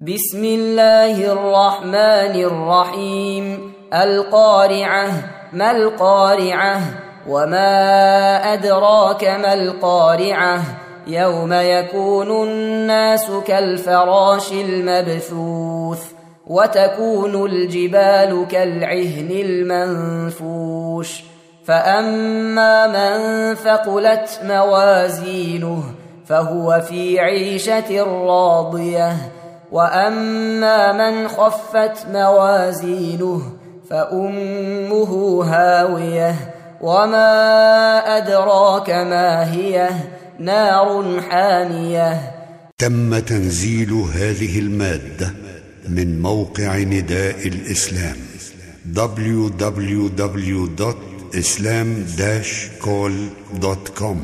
بسم الله الرحمن الرحيم القارعة ما القارعة وما أدراك ما القارعة يوم يكون الناس كالفراش المبثوث وتكون الجبال كالعهن المنفوش فأما من ثقلت موازينه فهو في عيشة راضية وأما من خفت موازينه فأمه هاوية وما أدراك ما هي نار حامية. تم تنزيل هذه المادة من موقع نداء الإسلام www.islam-call.com